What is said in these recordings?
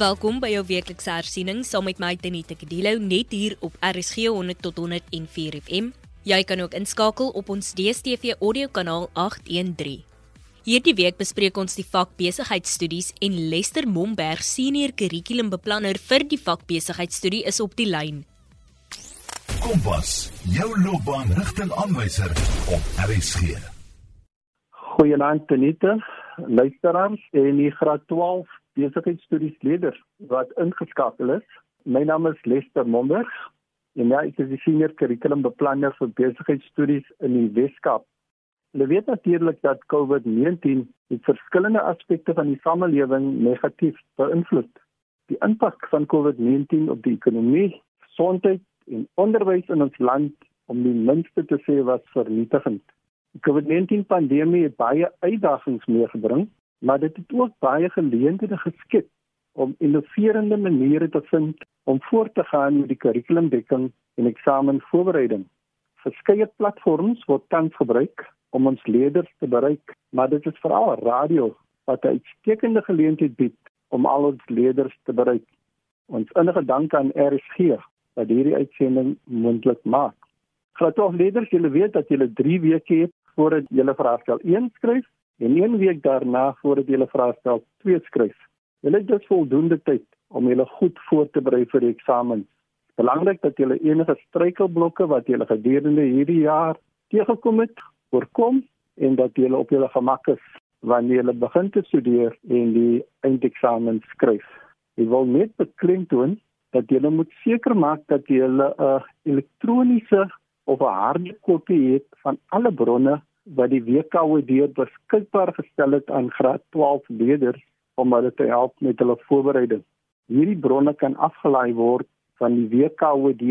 Welkom by jou weeklikse hersiening saam met my Tenita Kadelo net hier op RSG 100 tot 104 FM. Jy kan ook inskakel op ons DStv audiokanaal 813. Hierdie week bespreek ons die vak besigheidstudies en Lester Momberg, senior kurrikulumbeplanner vir die vak besigheidstudie is op die lyn. Kompas, jou loopbaanrigtingaanwyser op RSG. Goeienaand Tenita, luisteraars en die graad 12 besigheidsstudiesleier wat ingeskakel is. My naam is Lester Momberg en ja, ek is die senior kurrikulumbeplanner vir besigheidsstudies in die Weskaap. Hulle weet natuurlik dat COVID-19 die verskillende aspekte van die samelewing negatief beïnvloed. Die impak van COVID-19 op die ekonomie, gesondheid en onderwys in ons land om die minste te sê was vernietigend. Die COVID-19 pandemie het baie uitdagings meegebring maar dit het ook baie geleenthede geskep om innoverende maniere te vind om voort te gaan met die kurrikulumdekking en eksamenvoorbereiding. Verskeie platforms word tans gebruik om ons leerders te bereik, maar dit is veral radio wat 'n uitstekende geleentheid bied om al ons leerders te bereik. Ons innige dank aan RSG wat hierdie uitsending moontlik maak. Graad 12 leerders, julle weet dat julle 3 weke het voordat julle vraagstel 1 skryf en een week daarna voordat jy hulle vraestel 2 skryf. Jy het dus voldoende tyd om julle goed voor te berei vir die eksamen. Belangrik dat jy enige struikelblokke wat jy gedurende hierdie jaar teëgekom het, voorkom en dat jy op jou gemak is wanneer jy begin te studeer en die eindeksamen skryf. Ek wil net beklemtoon dat jy moet seker maak dat jy 'n elektroniese of 'n harde kopie het van alle bronne wat die WKOD beskikbaar gestel het aan graad 12 leerders om hulle te help met hulle voorbereiding. Hierdie bronne kan afgelaai word van die WKOD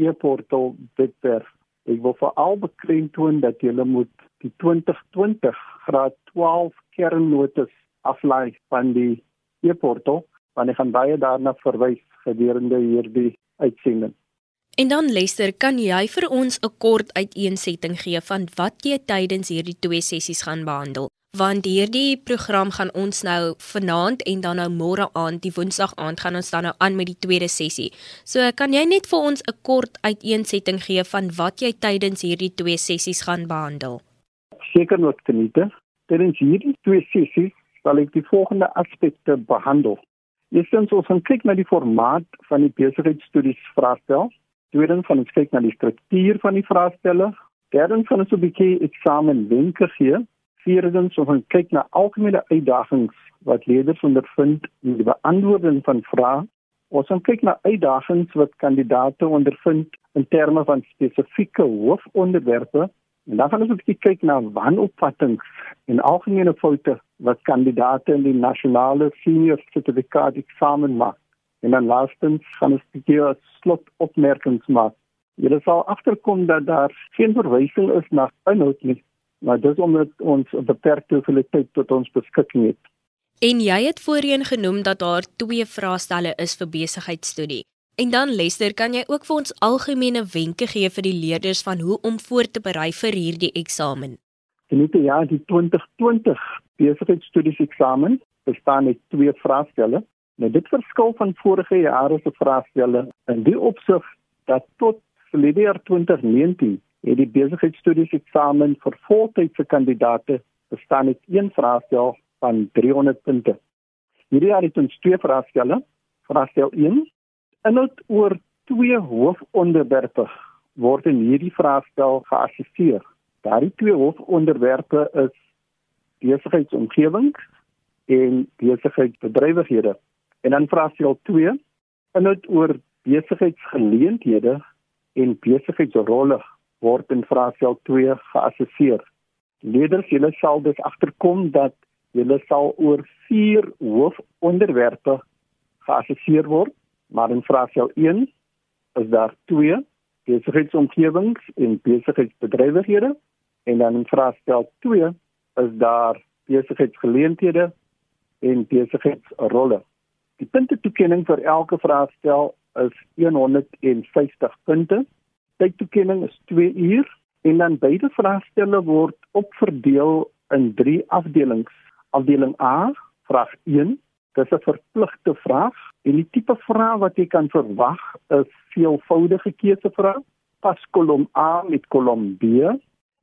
e-portaal Bitberg. Ek wil veral beklemtoon dat jy moet die 2020 graad 12 kernnotas aflaai van die e-portaal, want ek gaan baie daarna verwys gedurende hierdie uitsending. En dan Lester, kan jy vir ons 'n kort uiteensetting gee van wat jy tydens hierdie twee sessies gaan behandel? Want hierdie program gaan ons nou vanaand en dan nou môre aand, die Woensdag aand gaan ons dan nou aan met die tweede sessie. So kan jy net vir ons 'n kort uiteensetting gee van wat jy tydens hierdie twee sessies gaan behandel? Seker nog geniete. Tydens hierdie twee sessies sal ek die volgende aspekte behandel. Eerstens ons gaan kyk na die formaat van die besigheidstudies vraestel Tweedens van ons kyk na die struktuur van die vraestelle. Derdens van ons 'n bietjie eksamenwenke gee. Vierdens ons gaan kyk na algemene uitdagings wat leerders ondervind in die beantwoording van vrae. Ons kyk na uitdagings wat kandidaate ondervind in terme van spesifieke hoofonderwerpe. En dan gaan ons bietjie kyk na wanopvattinge en algemene foute wat kandidaate in die nasionale senior sertifikaat eksamen maak. En dan laastens gaan ons 'n bietjie slot opmerkings maak. Julle sal agterkom dat daar geen verwysing is na inhoud nie, maar dis omdat ons 'n beperkte hoeveelheid tyd tot ons beskikking het. En jy het voorheen genoem dat daar twee vraestelle is vir besigheidstudie. En dan Lester, kan jy ook vir ons algemene wenke gee vir die leerders van hoe om voor te berei vir hierdie eksamen? Geniet ja, die 2020 besigheidstudies eksamen bestaan uit twee vraestelle. Nou dit verskil van vorige jare se vraestelle in die opsig dat tot verlede jaar 2019 het die besigheidsstudies eksamen vir voltydse kandidaate bestaan uit een vraestel van 300 punte. Hierdie jaar het ons twee vraestelle. Vraestel 1 inhoud oor twee hoofonderwerpe word in hierdie vraestel geassesseer. Daardie twee hoofonderwerpe is besigheidsomgewings en besigheidsbedrywighede. En dan vraestel 2 inhoud oor besigheidsgeleenthede en besigheidsrolle word in vraestel 2 geassesseer. Leerders, julle sal dus agterkom dat julle sal oor vier hoofonderwerpe geassesseer word, maar in vraestel 1 is daar 2 besigheidsomgewings en besigheidsbedrywighede en dan in vraestel 2 is daar besigheidsgeleenthede en besigheidsrolle. Die puntetoekenning vir elke vraestel is 150 punte. Tydtoekenning is 2 uur en dan beide vraestelle word opverdeel in 3 afdelings. Afdeling A, vraag 1, Dis 'n verpligte vraag en die tipe vraag wat jy kan verwag is veelvoudige keusevraag. Pas kolom A met kolom B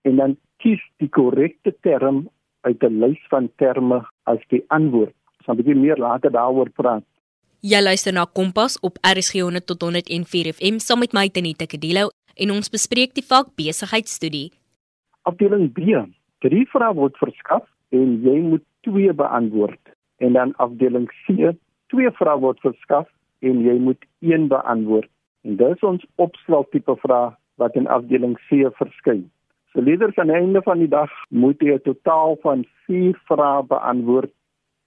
en dan kies die korrekte term uit 'n lys van terme as die antwoord. Gaan 'n bietjie meer later daaroor praat. Jy luister na Kompas op RSG 100 tot 104 FM saam met my Tenita Kadilo en ons bespreek die vak besigheidstudie. Afdeling B. Drie vrae word verskaf en jy moet twee beantwoord. En dan afdeling C. Twee vrae word verskaf en jy moet een beantwoord. En dis ons opstel tipe vrae wat in afdeling C verskyn. So leerders aan die einde van die dag moet jy 'n totaal van 4 vrae beantwoord,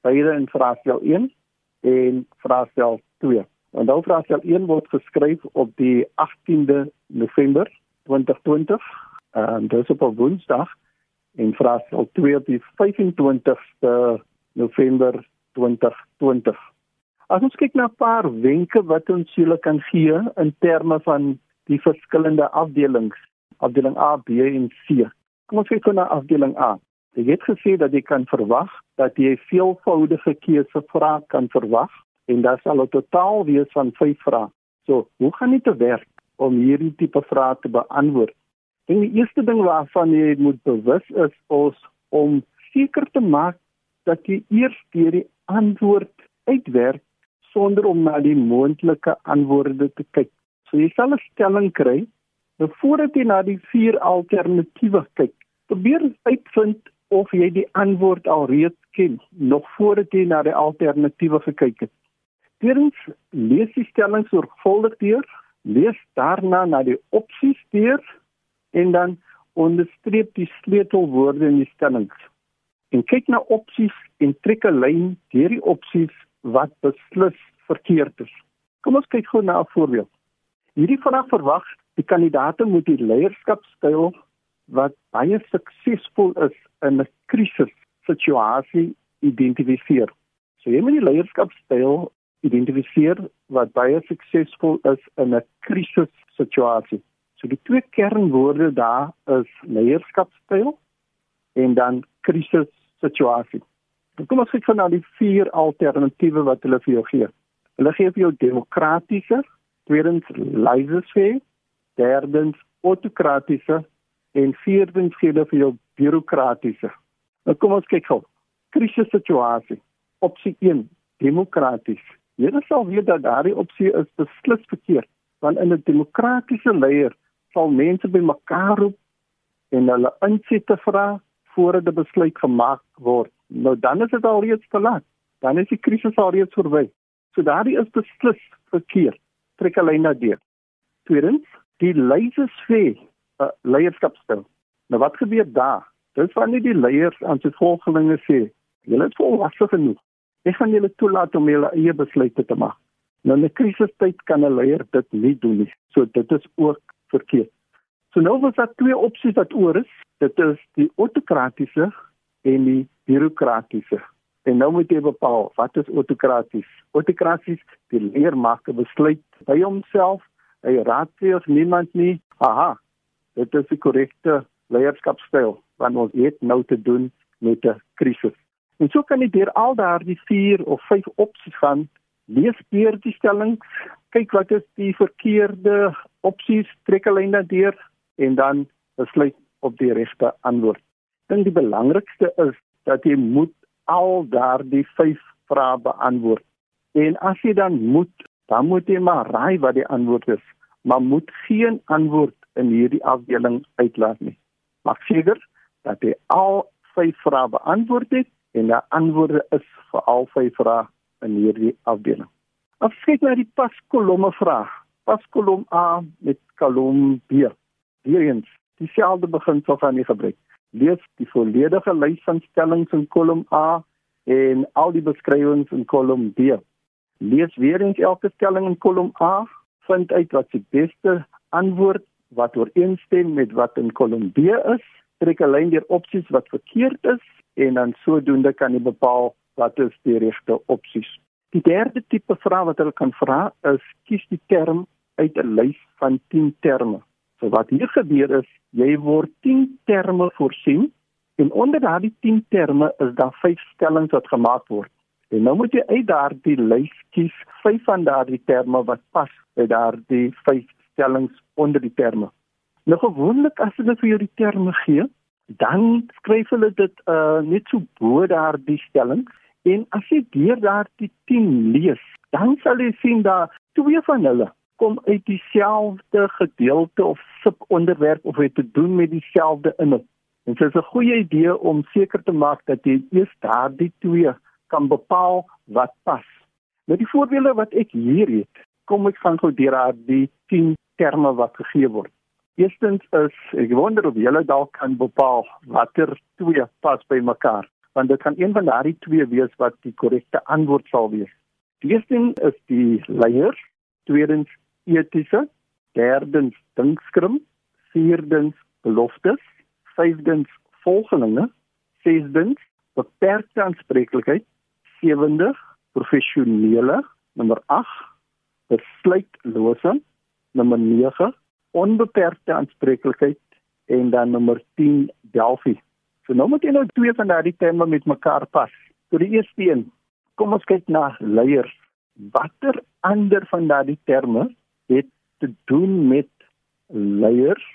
beide in vraestel 1 en vraestel 2. En dan vraestel 1 word geskryf op die 18de November 2020. En dit is op 'n Woensdag en vraestel 2 op die 25ste November 2020. As ons kyk na 'n paar wenke wat ons julle kan gee in terme van die verskillende afdelings, afdeling A, B en C. Kom ons kyk na afdeling A. Jy het gesê dat jy kan verwag dat jy veelvoudige keusevrae kan verwag en daar sal 'n totaal wees van 5 vrae. So, hoe gaan dit te werk om hierdie tipe vrae te beantwoord? En die eerste ding waarvan jy moet bewus is is om seker te maak dat jy eers deur die antwoord uitwerk sonder om na die moontlike antwoorde te kyk. So jy sal 'n stelling kry voordat jy na die vier alternatiewe kyk. Probeer uitvind of jy die antwoord al reeds ken nog voordat jy na die alternatiewe gekyk het. Tweedens, lees die stelling sorgvuldig deur, lees daarna na die opsies deur en dan onderstreep die sleutelwoorde in die stellings. En kyk na opsies en trek 'n lyn deur die opsies wat beslis verkeerd is. Kom ons kyk gou na 'n voorbeeld. Hierdie vraag verwag die kandidaate moet die leierskapstyl wat baie suksesvol is in 'n krisis situasie identifiseer. So jy moet die leierskapstyl identifiseer wat baie suksesvol is in 'n krisis situasie. So die twee kernwoorde daar is leierskapstyl en dan krisis situasie. Kom ons kyk na die vier alternatiewe wat hulle vir jou gee. Hulle gee vir jou demokratiese, tweedens laissez-faire, derdens autokratiese en vierdens gee hulle vir jou bureaukratiese. Nou kom ons kyk gou. Krisissituasie. Opsie 1, demokraties. Jy sal weet dat daardie opsie is beslis verkeerd, want in 'n demokratiese leier sal mense bymekaar roep en hulle insette vra voordat 'n besluit gemaak word. Nou dan is dit al reeds te laat. Dan is die krisis al reeds verby. So daardie is beslis verkeerd. Trek 'n lyn na deur. Tweedens, die leiers sê uh, leierskapstyl. Nou wat gebeur daar? Dis wanneer die leiers aan sy volgelinge sê, julle is volwasse genoeg. Ek gaan julle toelaat om julle eie besluite te maak. Nou in 'n krisistyd kan 'n leier dit nie doen nie. So dit is ook verkeerd. So nou was daar twee opsies wat oor is. Dit is die autokratiese en die bureaukratiese. En nou moet jy bepaal wat is autokraties? Autokraties, die leier maak 'n besluit by homself. Hy raadpleeg niemand nie. Aha. Dit is die korrekte leierskapstyl want ons het nou te doen met 'n krisis. En so kan jy deur al daardie 4 of 5 opsies gaan lees deur die stellings, kyk wat is die verkeerde opsies, trek 'n lyn daardeur en dan besluit op die regte antwoord. Dink die belangrikste is dat jy moet al daardie 5 vrae beantwoord. En as jy dan moet, dan moet jy maar raai wat die antwoord is, maar moet geen antwoord in hierdie afdeling uitlaat nie. Maak seker dat jy al 5 vrae beantwoord het en die antwoorde is vir al 5 vrae in hierdie afdeling. Jy kyk na die paskolomme vraag, paskolom A met kolom B. Hierheen, dieselfde beginsel van die gebruik. Lees die volledige lys van stellings in kolom A en al die beskrywings in kolom B. Lees weer eens elke stelling in kolom A, vind uit wat die beste antwoord wat ooreenstem met wat in kolom B is trek 'n lyn deur opsies wat verkeerd is en dan sodoende kan jy bepaal wat is die regte opsies. Die derde tipe vraag wat hulle kan vra is kies die term uit 'n lys van 10 terme. So wat hier gebeur is, jy word 10 terme voorsien en onder daardie 10 terme is daar vyf stellings wat gemaak word. En nou moet jy uit daardie lys kies vyf van daardie terme wat pas by daardie vyf stellings onder die terme. Nou gewoonlik as hulle vir jou die terme gee, dan skryf hulle dit uh net so bo daardie stellings en as jy deur daardie 10 lees, dan sal jy sien dat twee van hulle kom uit dieselfde gedeelte of subonderwerp of het te doen met dieselfde inhoud. En dit is 'n goeie idee om seker te maak dat jy eers daardie twee kan bepaal wat pas. Met die voorbeelde wat ek hier het, kom ek van gou deur daardie 10 terme wat gegee word. Eerstens is ek wonder of julle dalk kan bepaal watter twee pas by mekaar, want dit kan een van daardie twee wees wat die korrekte antwoord sal wees. Die eerste is die leier, tweedens etiese, derdens dinkskrim, vierdens beloftes, vyfdens volgelinge, sesdens beperkte aanspreeklikheid, sewende professionele, nommer 8 besluitlose, nommer 9 onbeperkte aanspreeklikheid en dan nommer 10 Delphi. So nou moet jy nou twee van daardie terme met mekaar pas. So die eerste een, kom ons kyk na leiers. Watter ander van daardie terme het te doen met leiers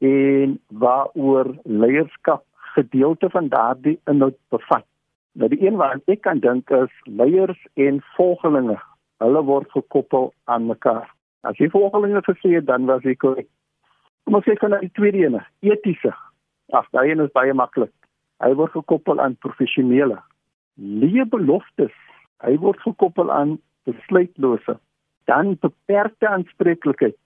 en waaroor leierskap gedeelte van daardie inhoud bevat. Nou die een wat ek kan dink is leiers en volgelinge. Hulle word gekoppel aan mekaar. As jy volgelinge gesê het, dan was ek korrek. Kom ons kyk na die tweede een, etiese. Ag, daai een is baie maklik. Hy word gekoppel aan professionele. Leë beloftes. Hy word gekoppel aan besluitlose. Dan beperkte aanspreeklikheid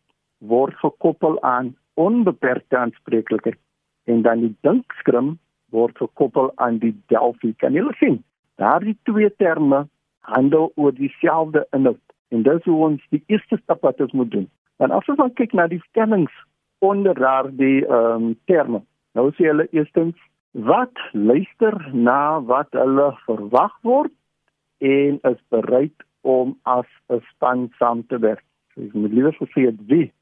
word gekoppel aan onbeperkte aanspreeklikheid. En dan die dinkskrim word gekoppel aan die Delphi. Kan jy sien? Daardie twee terme handel oor dieselfde inhoud. En dis hoe ons die eerste stap wat ons moet doen. Dan as ons kyk na die stellings onder daardie ehm um, terme. Nou sê hulle eerstens wat luister na wat hulle verwag word en is bereid om as 'n span saam te werk. So ek moet liewer sê dit wie.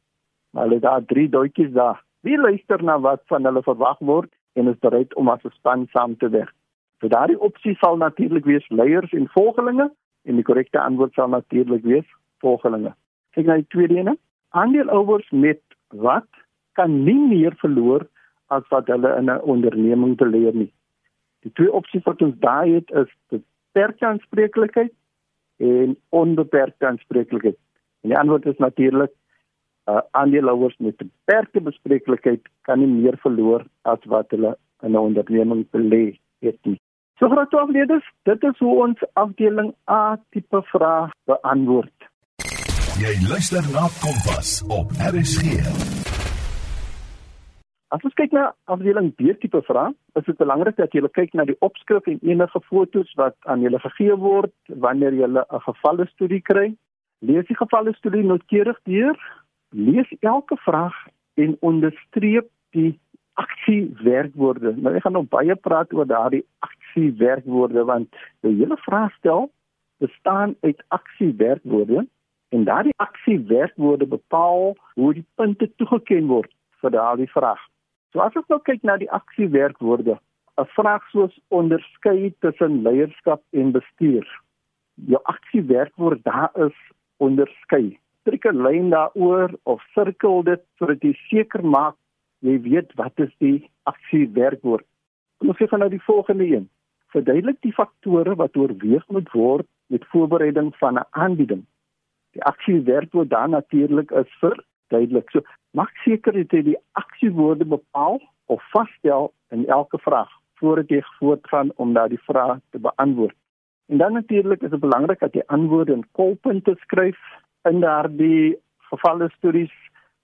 Maar hulle daar drie duitjies daar. Wie luister na wat van hulle verwag word en is bereid om as 'n span saam te werk. So daardie opsie sal natuurlik wees leiers en volgelinge En die korrekte antwoord sal natuurlik wees volgelinge. Kyk na die tweede ene. Aandeelhouers met wat kan nie meer verloor as wat hulle in 'n onderneming beleer nie. Die twee opsies wat ons daar het is beperkte aanspreeklikheid en onbeperkte aanspreeklikheid. En die antwoord is natuurlik uh, aandeelhouers met beperkte bespreeklikheid kan nie meer verloor as wat hulle in 'n onderneming belê het nie. So graag toe afleerders, dit is hoe ons afdeling A tipe vrae beantwoord. Jy luister na Kompas op RSG. As ons kyk na afdeling B tipe vrae, is dit belangrik dat jy kyk na die opskrif en enige fotos wat aan julle gegee word wanneer jy 'n gevalle studie kry. Lees die gevalle studie noukeurig deur. Lees elke vraag en onderstreep die aksie werkwoorde. Nou ek gaan nog baie praat oor daardie aksie werkwoorde want die hele vraestel bestaan uit aksie werkwoorde en daardie aksie werkwoorde bepaal hoe die punte toegeken word vir daardie vraag. So as ons nou kyk na die aksie werkwoorde, 'n vraag soos onderskei tussen leierskap en bestuur. Jou aksie werkwoord daar is onderskei. Trek 'n lyn daaroor of sirkel dit sodat jy seker maak jy weet wat is die aksie werkwoord. Kom ons kyk nou die volgende een. Verduidelik die faktore wat oorweeg moet word met voorbereiding van 'n aanbieding. Die aksie werkwoord dan natuurlik is vir duidelik. So maak seker dat jy die aksiewoorde bepaal of vasstel in elke vraag voordat jy voortgaan om daardie vraag te beantwoord. En dan natuurlik is dit belangrik dat jy antwoorde in kolpunte skryf in daardie gevalle stories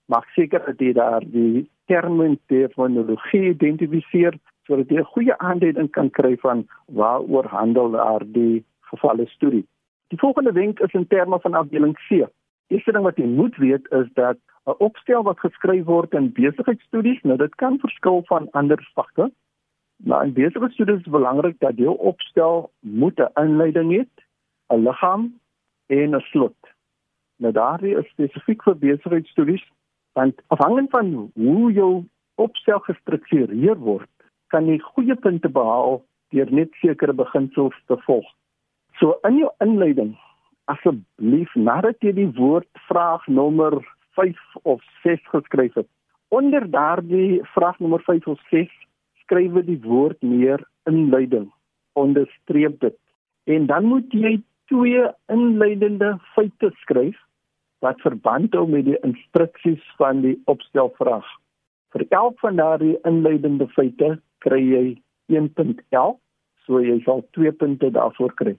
maak seker dat jy daar die terme en terminologie identifiseer sodat jy 'n goeie aanduiding kan kry van waaroor handel daar die gevalle studie. Die volgende wenk is in terme van afdeling C. Eerste ding wat jy moet weet is dat 'n opstel wat geskryf word in besigheidstudies, nou dit kan verskil van ander vakke. Maar in besigheidstudies is belangrik dat jou opstel moet 'n inleiding hê, 'n liggaam en 'n slot. Nou daardie is spesifiek vir besigheidstudies want afhangend van hoe jou opstel gestruktureer word, kan jy goeie punte behaal deur net sekere beginsels te volg. So in jou inleiding, asseblief nadat jy die woord vraag nommer 5 of 6 geskryf het, onder daardie vraag nommer 5 of 6 skryf jy die woord neer inleiding, onderstreep dit. En dan moet jy twee inleidende feite skryf wat verband hou met die instruksies van die opstelvraag. Vir elk van daardie inleidende feite kry jy 1.11, so jy sal 2 punte daarvoor kry.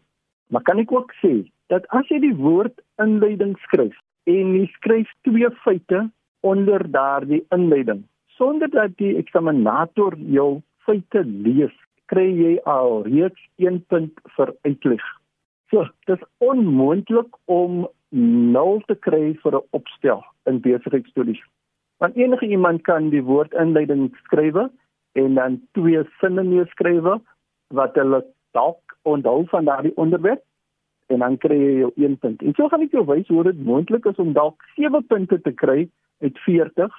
Maar kan ek ook sê dat as jy die woord inleiding skryf en jy skryf twee feite onder daardie inleiding sonder dat die eksaminator jou feite lees, kry jy al reeds 1 punt vir uitleg. So, dit is onmoontlik om 0 te kry vir 'n opstel in besigheidstudies. Want enige iemand kan die woord inleiding skryf en dan twee sinne neerskryf wat hulle dalk onthou van daardie onderwerp en dan kry jy jou 1 punt. En so gaan ek jou wys hoe dit moontlik is om dalk 7 punte te kry uit 40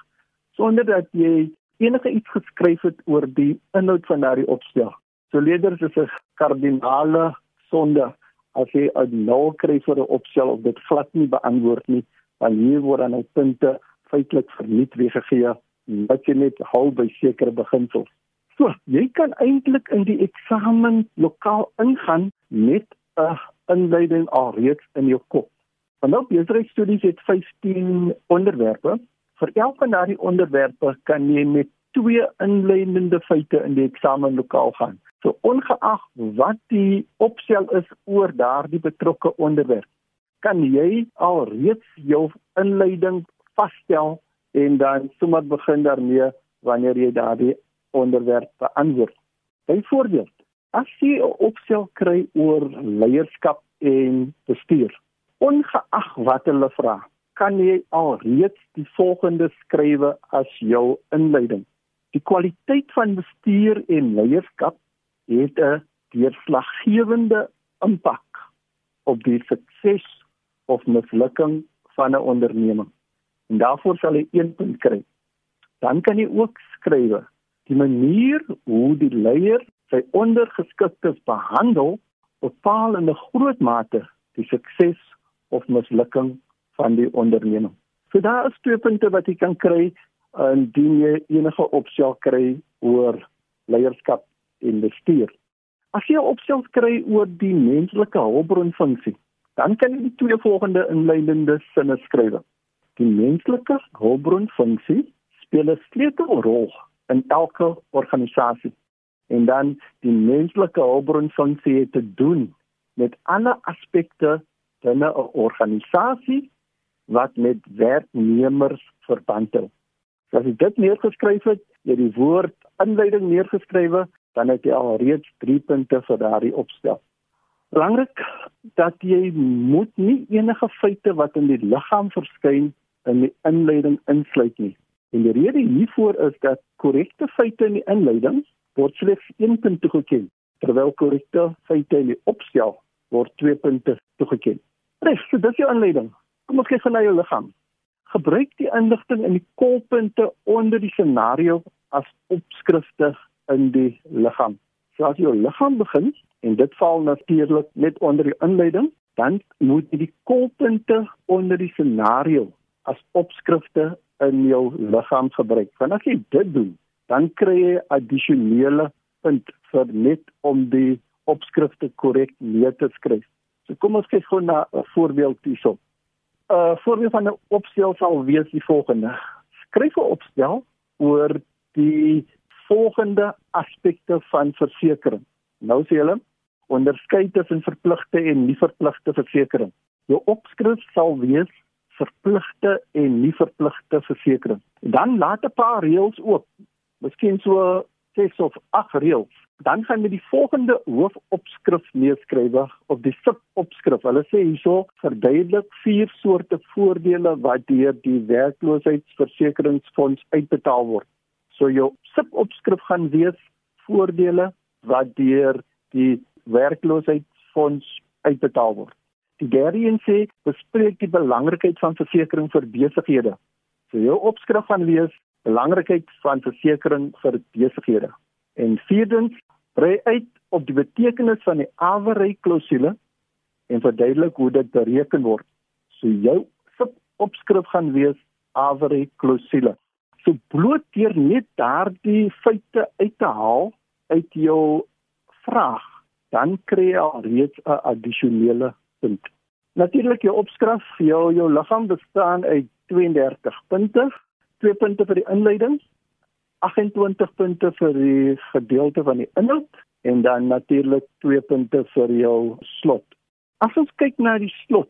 sonder dat jy enige iets geskryf het oor die inhoud van daardie opstel. So leerders is 'n kardinale sonde as jy 'n nul kry vir 'n opstel of dit glad nie beantwoord nie, dan hier word dan nou punte feitelik verniet weggegee wat jy net hou by sekere beginsels. So, jy kan eintlik in die eksamen lokaal ingaan met 'n inleiding alreeds in jou kop. Want nou besigheidstudies het 15 onderwerpe. Vir elk van daardie onderwerpe kan jy met twee inleidende feite in die eksamen lokaal gaan. So ongeag wat die opstel is oor daardie betrokke onderwerp, kan jy al reeds jou inleiding vasstel en dan sommer begin daarmee wanneer jy daardie onderwerp beantwoord. Byvoorbeeld, as jy 'n opstel kry oor leierskap en bestuur, ongeag wat hulle vra, kan jy al reeds die volgende skrywe as jou inleiding. Die kwaliteit van bestuur en leierskap het 'n deurslaggewende impak op die sukses of mislukking van 'n onderneming. En daarvoor sal jy 1 punt kry. Dan kan jy ook skryf die manier hoe die leier sy ondergeskiktes behandel bepaal in 'n groot mate die sukses of mislukking van die onderneming. So daar is twee punte wat jy kan kry indien jy enige opstel kry oor leierskap en bestuur. As jy 'n opstel kry oor die menslike hulpbronfunksie, dan kan jy die twee volgende inleidende sinne skryf. Die menslike hulpbronfunksie speel 'n sleutelrol in elke organisasie. En dan die menslike hulpbronfunksie het te doen met alle aspekte binne 'n organisasie wat met werknemers verband hou. So as jy dit neergeskryf het, jy die woord inleiding neergeskryf het, dan het jy al reeds 3 punte vir daardie opstel. Belangrik dat jy moet nie enige feite wat in die liggaam verskyn in die inleiding insluit nie. En die rede hiervoor is dat korrekte feite in die inleiding word slegs 1 punt toegeken, terwyl korrekte feite in die opstel word 2 punte toegeken. Reg, so dis jou inleiding. Kom ons kyk na jou liggaam. Gebruik die inligting in die kolpunte onder die scenario as opskrifte in die liggaam. So as jou liggaam begin en dit val natuurlik net onder die inleiding, dan moet jy die kolpunte onder die scenario as opskrifte in jou liggaam gebruik. Want as jy dit doen, dan kry jy addisionele punt vir net om die opskrifte korrek neer te skryf. So kom ons kyk gou na 'n voorbeeld hierso. 'n uh, Voorbeeld van 'n opstel sal wees die volgende. Skryf 'n opstel oor die volgende aspekte van versekerings. Nou sê hulle onderskei tussen verpligte en nie verpligte versekerings. Jou opskrif sal wees verpligte en nie verpligte versekerings. Dan laat 'n paar reëls oop. Miskien so 6 of 8 reëls. Dan gaan jy die volgende hoofopskrif neerskryf of die subopskrif. Hulle sê hierso verduidelik vier soorte voordele wat deur die werkloosheidsversekeringsfonds uitbetaal word. So jou subopskrif gaan wees voordele wat deur die werkloosheidsfonds uitbetaal word. Die derde een sê bespreek die belangrikheid van versekerings vir besighede. So jou opskrif gaan wees belangrikheid van versekerings vir besighede. En vierdens brei uit op die betekenis van die averry klousule en verduidelik hoe dit bereken word. So jou opskrif gaan wees avere clausule. So bloot deur net daardie feite uit te haal uit jou vraag, dan kry jy al reeds 'n addisionele punt. Natuurlik jou opskrif, jou jou liggaam bestaan uit 32 punte, 2 punte vir die inleiding, 28 punte vir die gedeelte van die inhoud en dan natuurlik 2 punte vir jou slot. As ons kyk na die slot,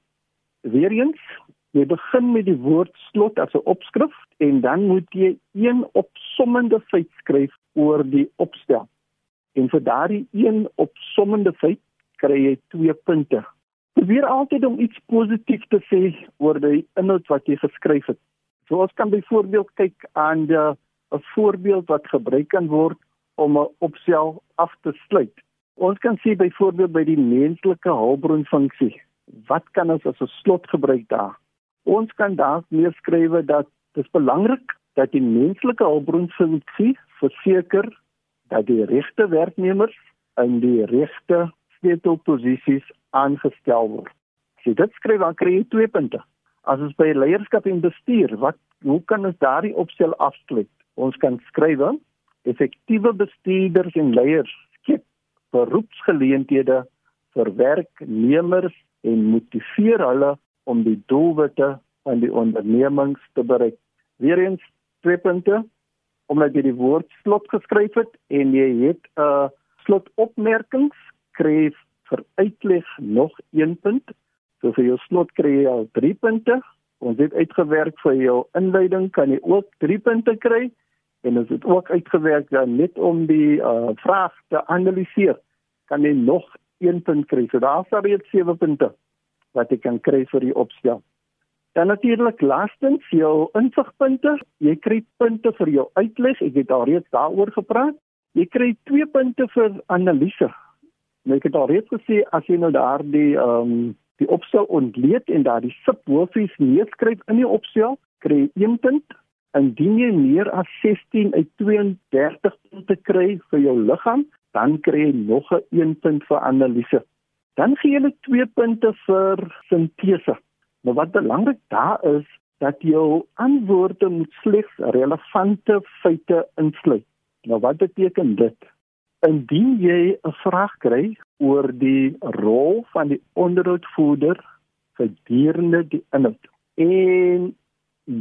weer eens, jy begin met die woord slot as 'n opskrif en dan moet jy een opsommende feit skryf oor die opstel. En vir daardie een opsommende feit kry jy 2 punte. Probeer altyd om iets positief te sê oor die inhoud wat jy geskryf het. So ons kan byvoorbeeld kyk aan 'n voorbeeld wat gebruik kan word om 'n opstel af te sluit. Ons kan sien byvoorbeeld by die menslike hulpbronfunksie. Wat kan ons as 'n slot gebruik daar? Ons kan daar neerskrywe dat dit belangrik dat die menslike hulpbronfunksie verseker dat die regte werknemers in die regte sleutelposisies aangestel word. As jy dit skryf dan kry jy 2 punte. As ons by leierskap en bestuur, wat hoe kan ons daardie opstel afsluit? Ons kan skryf effektiewe bestuurders en leiers skep beroepsgeleenthede vir werknemers en motiveer hulle om die doelwitte van die ondernemings te bereik. Weerens twee punte omdat jy die woord slot geskryf het en jy het 'n uh, slotopmerkings skryf vir uitleg nog 1 punt. So vir jou slot kry jy al 3 punte. Ons het uitgewerk vir jou inleiding kan jy ook 3 punte kry en as dit ook uitgewerk dan net om die uh, vraag te analiseer kan jy nog 1 punt kry. So daar sal jy 7 punte wat jy kan kry vir die opstel. Dan natuurlik laastens jou insigpunte. Jy kry punte vir jou uitleg. Ek het al reeds daaroor gepraat. Jy kry 2 punte vir analise. Nou ek het al reeds gesê as jy nou daardie ehm um, die opstel ontleed en daardie subhoofies neerskryf in die opstel, kry jy 1 punt. Indien jy meer as 16 uit 32 punte kry vir jou liggaam, dan kry jy nog 'n 1 punt vir analise. Dan gee jy 2 punte vir sintese. Maar wat belangrik daar is dat jou antwoorde moet slegs relevante feite insluit. Nou wat beteken dit? Indien jy 'n vraag kry oor die rol van die onderhoudvoerder gedurende die inhoud en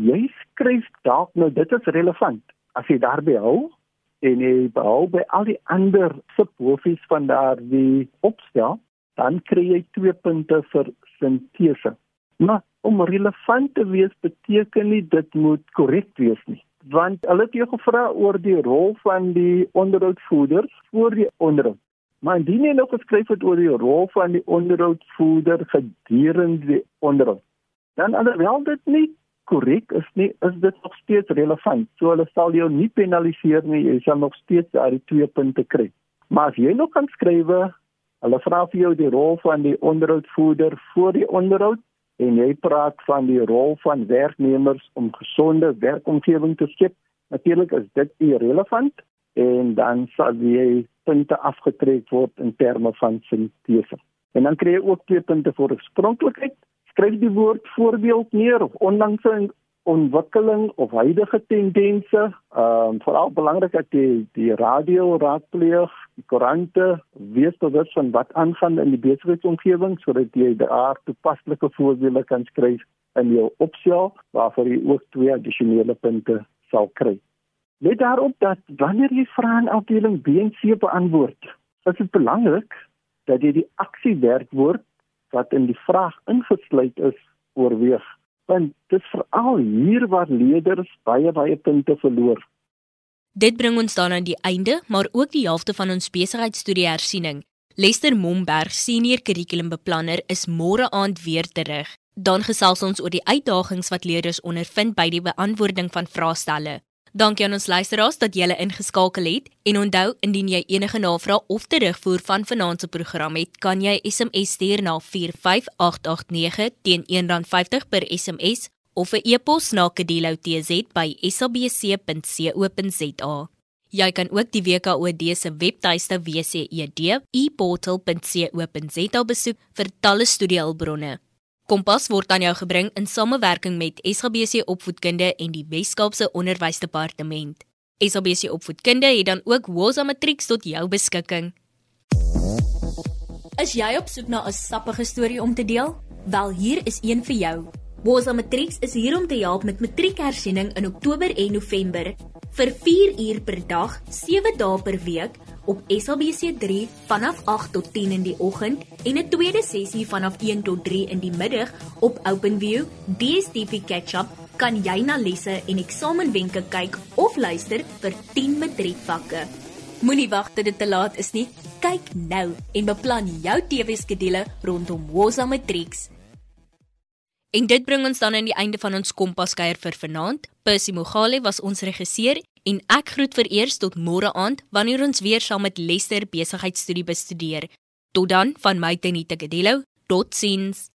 jy skryf dalk nou dit is relevant as jy daarby hou en jy behou by al die ander subhoofies van daardie opstel dan kry jy 2 punte vir sintese. Maar om relevant te wees beteken nie dit moet korrek wees nie want hulle het jou gevra oor die rol van die onderhoudvoerder voor die onderhoud. Maar indien jy nou geskryf het oor die rol van die onderhoudvoerder gedurende die onderhoud, dan alhoewel dit nie korrek is nie, is dit nog steeds relevant. So hulle sal jou nie penaliseer nie, jy sal nog steeds daai twee punte kry. Maar as jy nog kan skrywe, hulle vra vir jou die rol van die onderhoudvoerder voor die onderhoud en jy praat van die rol van werknemers om gesonde werkomgewing te skep. Natuurlik is dit irrelevant en dan sal jy punte afgetrek word in terme van sintese. En dan kry jy ook twee punte vir oorspronklikheid. Skryf die woord voorbeeld neer of onlangs ontwikkeling of huidige tendense. Ehm um, veral belangrik dat jy die radio raadpleeg, die koerante, weet bewus van wat aangaan in die besigheidsomgewing sodat jy daar toepaslike voorbeelde kan skryf in jou opstel waarvoor jy ook twee addisionele punte sal kry. Let daarop dat wanneer jy vrae in afdeling B en C beantwoord, is dit belangrik dat jy die aksiewerkwoord wat in die vraag ingesluit is oorweeg want dit veral hier waar leerders baie baie punte verloor. Dit bring ons dan aan die einde, maar ook die helfte van ons besigheidstudie hersiening. Lester Momberg, senior kurrikulumbeplanner, is môre aand weer terug. Dan gesels ons oor die uitdagings wat leerders ondervind by die beantwoording van vraestelle. Dankie aan ons luisteraars dat julle ingeskakel het en onthou indien jy enige navrae of terugvoer van vanaand se program het, kan jy SMS stuur na 45889 teen R1.50 per SMS of 'n e-pos na kedeloutz@sabc.co.za. Jy kan ook die WKOD se webtuiste wced.eportal.co.za besoek vir talle studiehulpbronne. Kompas word aan jou gebring in samewerking met SABC Opvoedkunde en die Wes-Kaapse Onderwysdepartement. SABC Opvoedkunde het dan ook Woza Matrieks tot jou beskikking. Is jy op soek na 'n sappige storie om te deel? Wel, hier is een vir jou. Woza Matrieks is hier om te help met matriekhersiening in Oktober en November vir 4 uur per dag, 7 dae per week op SABC3 vanaf 8 tot 10 in die oggend en 'n tweede sessie vanaf 1 tot 3 in die middag op OpenView, DStv Catch-up kan jy na lesse en eksamenwenke kyk of luister vir 10 matriekvakke. Moenie wag tot dit te laat is nie. Kyk nou en beplan jou TV-skedule rondom Woza Matrieks. En dit bring ons dan aan die einde van ons Kompas kuier vir vanaand. Percy Mogale was ons regisseur en ek groet vir eers tot môre aand wanneer ons weer saam met Lester besigheidstudie bestudeer. Tot dan van my Tenita Kadello. Totsiens.